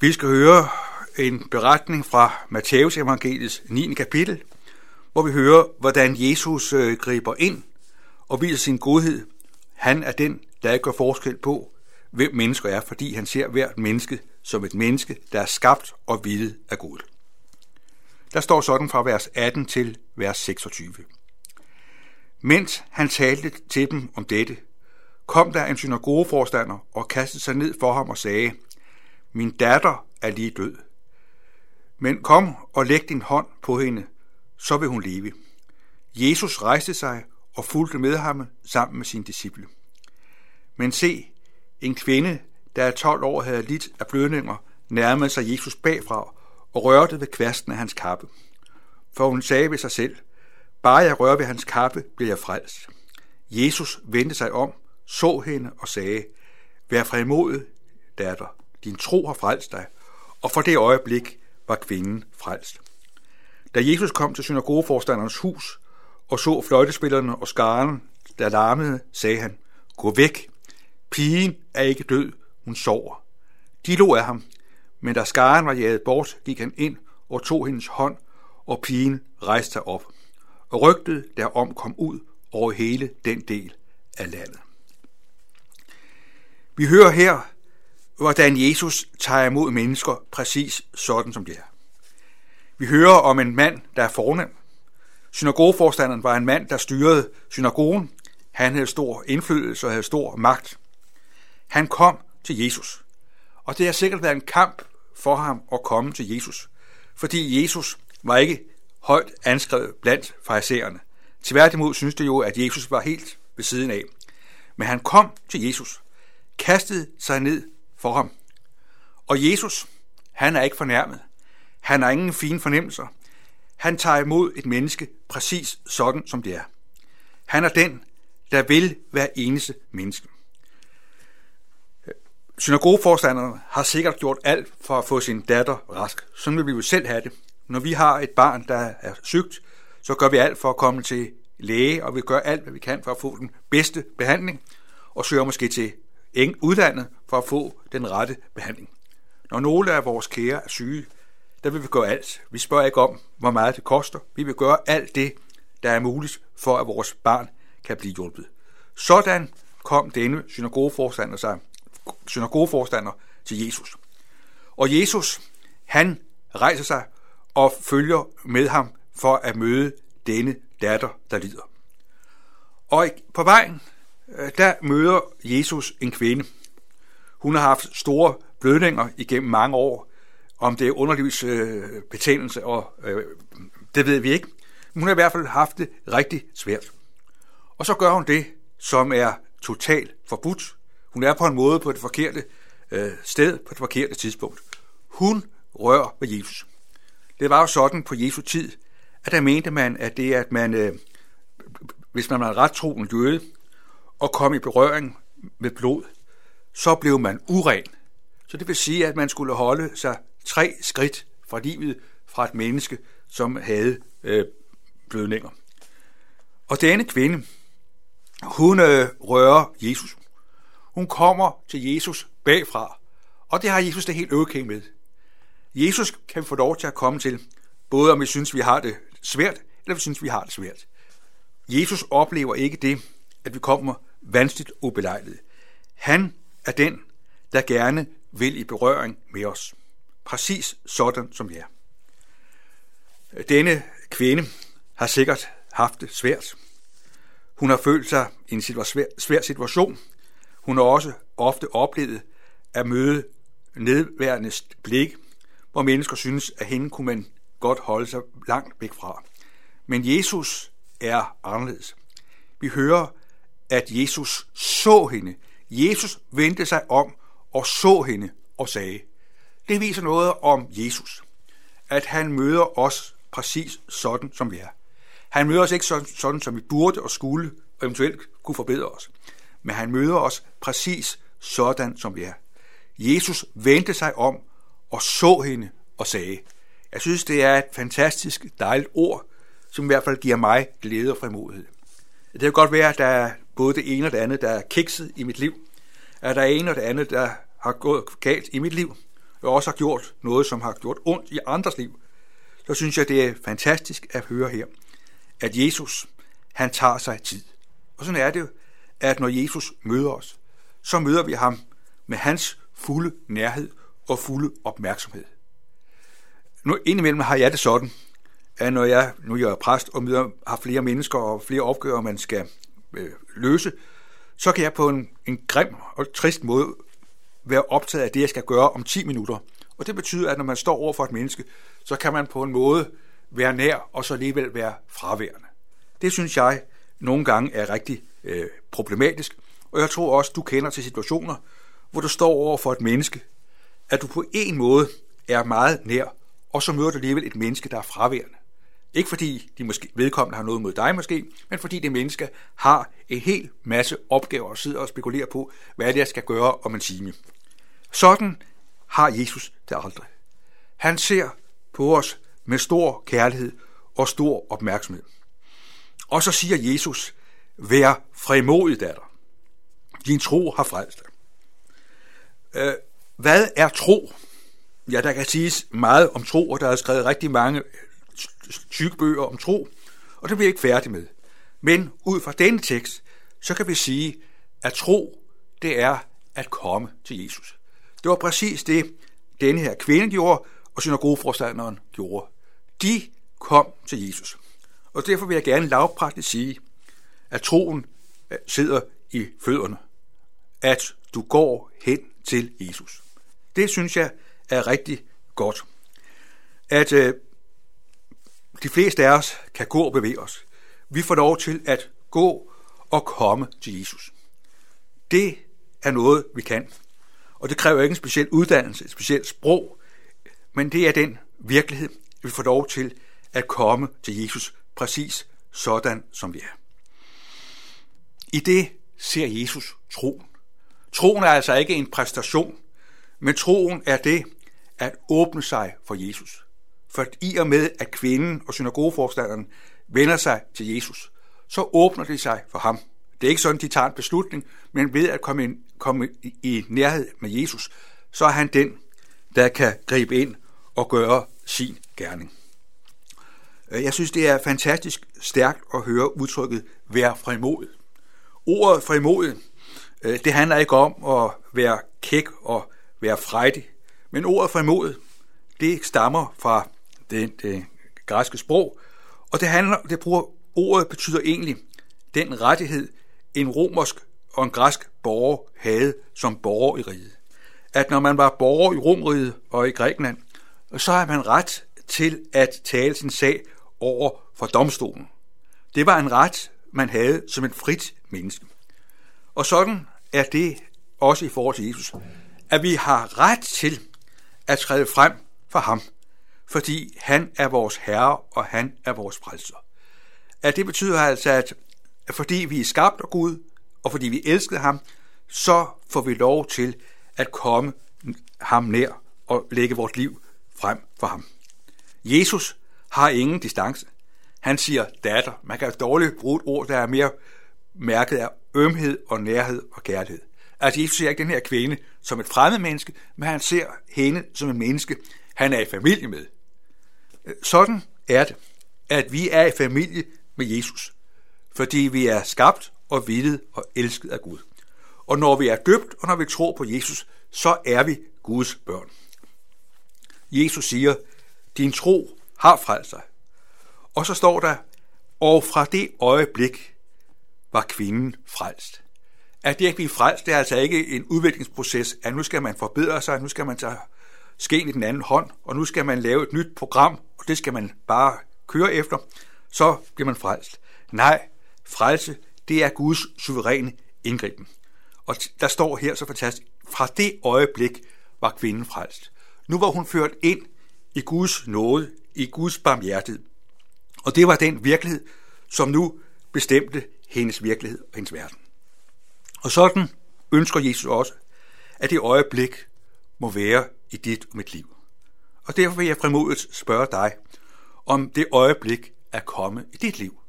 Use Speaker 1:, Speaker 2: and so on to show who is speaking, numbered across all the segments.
Speaker 1: Vi skal høre en beretning fra Matteus evangeliets 9. kapitel, hvor vi hører, hvordan Jesus øh, griber ind og viser sin godhed. Han er den, der ikke gør forskel på, hvem mennesker er, fordi han ser hvert menneske som et menneske, der er skabt og villet af Gud. Der står sådan fra vers 18 til vers 26. Mens han talte til dem om dette, kom der en synagogeforstander og kastede sig ned for ham og sagde, min datter er lige død. Men kom og læg din hånd på hende, så vil hun leve. Jesus rejste sig og fulgte med ham sammen med sine disciple. Men se, en kvinde, der er 12 år havde lidt af blødninger, nærmede sig Jesus bagfra og rørte ved kvasten af hans kappe. For hun sagde ved sig selv, bare jeg rører ved hans kappe, bliver jeg frelst. Jesus vendte sig om, så hende og sagde, Vær frimodig, datter, din tro har frelst dig. Og for det øjeblik var kvinden frelst. Da Jesus kom til synagogeforstanderens hus og så fløjtespillerne og skaren, der larmede, sagde han, Gå væk, pigen er ikke død, hun sover. De lå af ham, men da skaren var jaget bort, gik han ind og tog hendes hånd, og pigen rejste sig op. Og rygtet derom kom ud over hele den del af landet. Vi hører her, hvordan Jesus tager imod mennesker præcis sådan som de er. Vi hører om en mand, der er fornem. Synagogeforstanderen var en mand, der styrede synagogen. Han havde stor indflydelse og havde stor magt. Han kom til Jesus. Og det har sikkert været en kamp for ham at komme til Jesus. Fordi Jesus var ikke højt anskrevet blandt farisæerne. Tværtimod synes det jo, at Jesus var helt ved siden af. Men han kom til Jesus, kastede sig ned for ham. Og Jesus, han er ikke fornærmet. Han har ingen fine fornemmelser. Han tager imod et menneske præcis sådan, som det er. Han er den, der vil være eneste menneske. Synagogeforstanderne har sikkert gjort alt for at få sin datter rask. Sådan vil vi jo selv have det. Når vi har et barn, der er sygt, så gør vi alt for at komme til læge, og vi gør alt, hvad vi kan for at få den bedste behandling, og søger måske til udlandet for at få den rette behandling. Når nogle af vores kære er syge, der vil vi gøre alt. Vi spørger ikke om, hvor meget det koster. Vi vil gøre alt det, der er muligt for, at vores barn kan blive hjulpet. Sådan kom denne synagogeforstander, sig, synagogeforstander til Jesus. Og Jesus, han rejser sig og følger med ham for at møde denne datter, der lider. Og på vejen, Øh, der møder Jesus en kvinde. Hun har haft store blødninger igennem mange år. Om det er underlivsbetændelse, øh, og øh, det ved vi ikke. Men hun har i hvert fald haft det rigtig svært. Og så gør hun det, som er totalt forbudt. Hun er på en måde på det forkerte øh, sted, på det forkerte tidspunkt. Hun rører ved Jesus. Det var jo sådan på Jesu tid, at der mente man, at det at man, øh, hvis man var ret troende jøde, og kom i berøring med blod, så blev man uren. Så det vil sige, at man skulle holde sig tre skridt fra livet fra et menneske, som havde øh, blødninger. Og denne kvinde, hun øh, rører Jesus. Hun kommer til Jesus bagfra, og det har Jesus det helt okay med. Jesus kan få lov til at komme til, både om vi synes, vi har det svært, eller vi synes, vi har det svært. Jesus oplever ikke det, at vi kommer vanskeligt ubelejlet. Han er den, der gerne vil i berøring med os. Præcis sådan som jeg. Denne kvinde har sikkert haft det svært. Hun har følt sig i en svær situation. Hun har også ofte oplevet at møde nedværende blik, hvor mennesker synes, at hende kunne man godt holde sig langt væk fra. Men Jesus er anderledes. Vi hører, at Jesus så hende. Jesus vendte sig om og så hende og sagde, det viser noget om Jesus, at han møder os præcis sådan, som vi er. Han møder os ikke sådan, sådan som vi burde og skulle, og eventuelt kunne forbedre os. Men han møder os præcis sådan, som vi er. Jesus vendte sig om og så hende og sagde. Jeg synes, det er et fantastisk dejligt ord, som i hvert fald giver mig glæde og frimodighed. Det kan godt være, at der er både det ene og det andet, der er kikset i mit liv. At der er en og det andet, der har gået galt i mit liv. og også har gjort noget, som har gjort ondt i andres liv, så synes jeg, det er fantastisk at høre her, at Jesus, han tager sig tid. Og sådan er det jo, at når Jesus møder os, så møder vi ham med hans fulde nærhed og fulde opmærksomhed. Nu indimellem har jeg det sådan, at når jeg, nu er præst og møder, har flere mennesker og flere opgaver, man skal øh, løse, så kan jeg på en, en grim og trist måde være optaget af det, jeg skal gøre om 10 minutter. Og det betyder, at når man står over for et menneske, så kan man på en måde være nær og så alligevel være fraværende. Det synes jeg nogle gange er rigtig øh, problematisk, og jeg tror også, du kender til situationer, hvor du står over for et menneske, at du på en måde er meget nær, og så møder du alligevel et menneske, der er fraværende. Ikke fordi de måske vedkommende har noget mod dig måske, men fordi det menneske har en hel masse opgaver og sidder og spekulerer på, hvad det er, jeg skal gøre om en time. Sådan har Jesus det aldrig. Han ser på os med stor kærlighed og stor opmærksomhed. Og så siger Jesus, vær frimodig, datter. Din tro har frelst dig. Øh, hvad er tro? Ja, der kan siges meget om tro, og der er skrevet rigtig mange tykke bøger om tro, og det bliver jeg ikke færdig med. Men ud fra denne tekst, så kan vi sige, at tro, det er at komme til Jesus. Det var præcis det, denne her kvinde gjorde, og synagogeforstanderen gjorde. De kom til Jesus. Og derfor vil jeg gerne lavpraktisk sige, at troen øh, sidder i fødderne. At du går hen til Jesus. Det synes jeg er rigtig godt. At øh, de fleste af os kan gå og bevæge os. Vi får lov til at gå og komme til Jesus. Det er noget, vi kan. Og det kræver ikke en speciel uddannelse, et specielt sprog, men det er den virkelighed, vi får lov til at komme til Jesus præcis sådan, som vi er. I det ser Jesus troen. Troen er altså ikke en præstation, men troen er det at åbne sig for Jesus. For i og med, at kvinden og synagogeforstanderen vender sig til Jesus, så åbner de sig for ham. Det er ikke sådan, de tager en beslutning, men ved at komme, ind, komme i nærhed med Jesus, så er han den, der kan gribe ind og gøre sin gerning. Øh, jeg synes, det er fantastisk stærkt at høre udtrykket være frimodet. Ordet frimodet, øh, det handler ikke om at være kæk og være frejdig, men ordet frimodet, det stammer fra det, det græske sprog, og det, handler, det bruger, ordet betyder egentlig den rettighed, en romersk og en græsk borger havde som borger i riget. At når man var borger i Romriget og i Grækenland, så har man ret til at tale sin sag over for domstolen. Det var en ret, man havde som et frit menneske. Og sådan er det også i forhold til Jesus, at vi har ret til at træde frem for ham – fordi han er vores herre, og han er vores frelser. At det betyder altså, at fordi vi er skabt af Gud, og fordi vi elskede ham, så får vi lov til at komme ham nær og lægge vores liv frem for ham. Jesus har ingen distance. Han siger datter. Man kan dårligt bruge et ord, der er mere mærket af ømhed og nærhed og kærlighed. Altså Jesus ser ikke den her kvinde som et fremmed menneske, men han ser hende som et menneske, han er i familie med. Sådan er det, at vi er i familie med Jesus, fordi vi er skabt og villet og elsket af Gud. Og når vi er døbt, og når vi tror på Jesus, så er vi Guds børn. Jesus siger, din tro har frelst sig. Og så står der, og fra det øjeblik var kvinden frelst. At det at blive frelst, det er altså ikke en udviklingsproces, at nu skal man forbedre sig, nu skal man tage skeen i den anden hånd, og nu skal man lave et nyt program, og det skal man bare køre efter, så bliver man frelst. Nej, frelse, det er Guds suveræne indgriben. Og der står her så fantastisk, fra det øjeblik var kvinden frelst. Nu var hun ført ind i Guds nåde, i Guds barmhjertighed. Og det var den virkelighed, som nu bestemte hendes virkelighed og hendes verden. Og sådan ønsker Jesus også, at det øjeblik må være i dit og mit liv. Og derfor vil jeg frimodigt spørge dig, om det øjeblik er kommet i dit liv,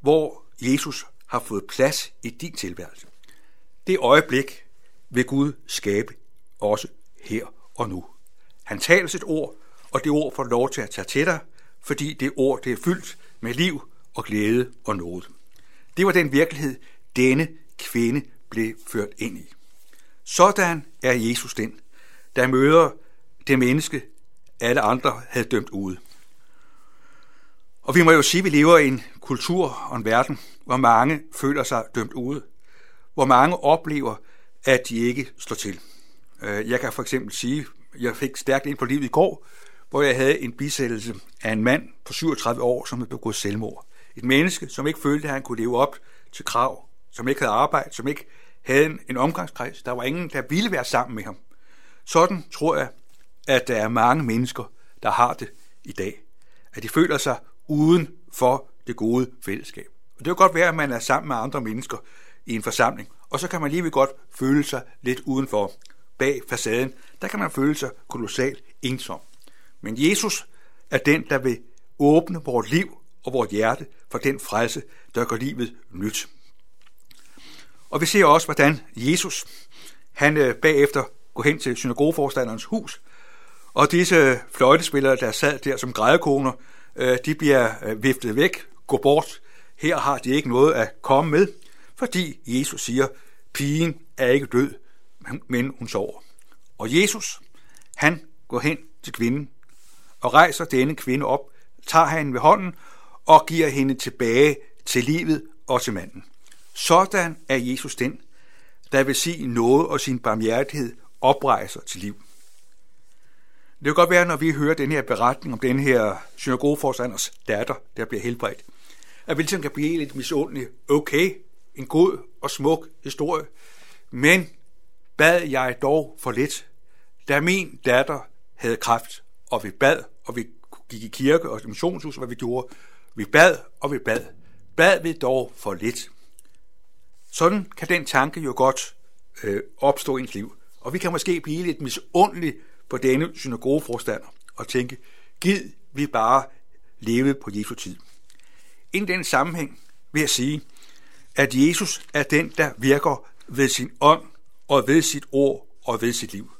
Speaker 1: hvor Jesus har fået plads i din tilværelse. Det øjeblik vil Gud skabe også her og nu. Han taler sit ord, og det ord får lov til at tage til dig, fordi det ord det er fyldt med liv og glæde og noget. Det var den virkelighed, denne kvinde blev ført ind i. Sådan er Jesus den, der møder det menneske, alle andre havde dømt ude. Og vi må jo sige, at vi lever i en kultur og en verden, hvor mange føler sig dømt ude. Hvor mange oplever, at de ikke slår til. Øh, jeg kan for eksempel sige, at jeg fik stærkt ind på livet i går, hvor jeg havde en bisættelse af en mand på 37 år, som havde begået selvmord. Et menneske, som ikke følte, at han kunne leve op til krav, som ikke havde arbejde, som ikke havde en omgangskreds. Der var ingen, der ville være sammen med ham. Sådan tror jeg, at der er mange mennesker, der har det i dag. At de føler sig uden for det gode fællesskab. Og det kan godt være, at man er sammen med andre mennesker i en forsamling, og så kan man lige godt føle sig lidt udenfor. Bag facaden, der kan man føle sig kolossalt ensom. Men Jesus er den, der vil åbne vores liv og vores hjerte for den frelse, der gør livet nyt. Og vi ser også, hvordan Jesus, han øh, bagefter går hen til synagogeforstanderens hus, og disse fløjtespillere, der sad der som grædekoner, øh, de bliver øh, viftet væk, gå bort. Her har de ikke noget at komme med, fordi Jesus siger, pigen er ikke død, men hun sover. Og Jesus, han går hen til kvinden og rejser denne kvinde op, tager hende ved hånden og giver hende tilbage til livet og til manden. Sådan er Jesus den, der vil sige noget og sin barmhjertighed oprejser til liv. Det kan godt være, når vi hører den her beretning om den her synagogeforstanders datter, der bliver helbredt, at vi ligesom kan blive lidt misundelige. Okay, en god og smuk historie, men bad jeg dog for lidt, da min datter havde kræft, og vi bad, og vi gik i kirke og missionshus, hvad vi gjorde. Vi bad, og vi bad. Bad vi dog for lidt. Sådan kan den tanke jo godt øh, opstå i ens liv. Og vi kan måske blive lidt misundelige på denne synagogeforstander og tænke, gid vi bare leve på Jesu tid. I den sammenhæng vil jeg sige, at Jesus er den, der virker ved sin ånd og ved sit ord og ved sit liv.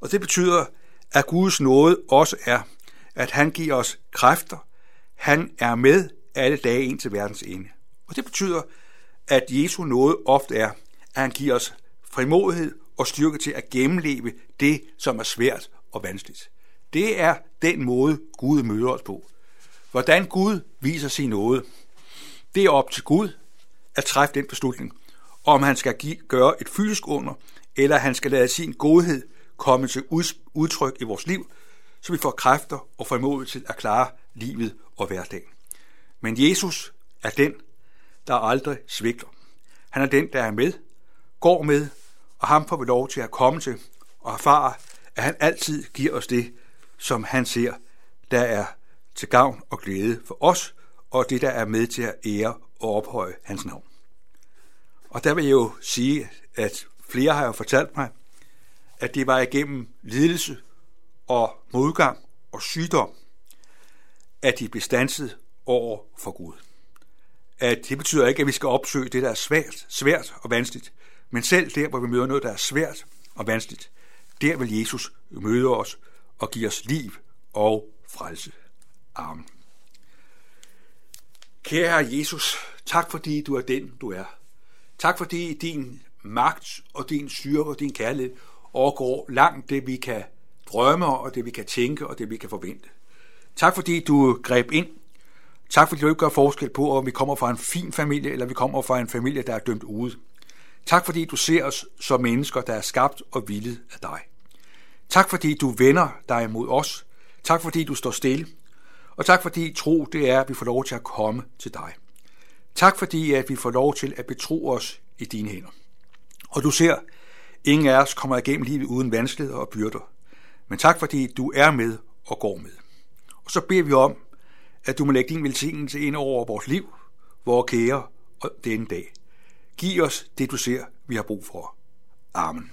Speaker 1: Og det betyder, at Guds nåde også er, at han giver os kræfter. Han er med alle dage ind til verdens ende. Og det betyder, at Jesu nåde ofte er, at han giver os frimodighed og styrke til at gennemleve det, som er svært og vanskeligt. Det er den måde, Gud møder os på. Hvordan Gud viser sin nåde, det er op til Gud at træffe den beslutning, om han skal give, gøre et fysisk under, eller han skal lade sin godhed komme til udtryk i vores liv, så vi får kræfter og formod til at klare livet og hverdagen. Men Jesus er den, der aldrig svigter. Han er den, der er med, går med, og ham får vi lov til at komme til og erfare, at han altid giver os det, som han ser, der er til gavn og glæde for os, og det, der er med til at ære og ophøje hans navn. Og der vil jeg jo sige, at flere har jo fortalt mig, at det var igennem lidelse og modgang og sygdom, at de blev stanset over for Gud. At det betyder ikke, at vi skal opsøge det, der er svært, svært og vanskeligt, men selv der, hvor vi møder noget, der er svært og vanskeligt, der vil Jesus møde os og give os liv og frelse. Amen. Kære Jesus, tak fordi du er den, du er. Tak fordi din magt og din styrke og din kærlighed overgår langt det, vi kan drømme og det, vi kan tænke og det, vi kan forvente. Tak fordi du greb ind. Tak fordi du ikke gør forskel på, om vi kommer fra en fin familie, eller vi kommer fra en familie, der er dømt ude. Tak fordi du ser os som mennesker, der er skabt og villet af dig. Tak fordi du vender dig mod os. Tak fordi du står stille. Og tak fordi tro det er, at vi får lov til at komme til dig. Tak fordi at vi får lov til at betro os i dine hænder. Og du ser, ingen af os kommer igennem livet uden vanskeligheder og byrder. Men tak fordi du er med og går med. Og så beder vi om, at du må lægge din velsignelse ind over vores liv, vores kære og denne dag. Giv os det, du ser, vi har brug for. Amen.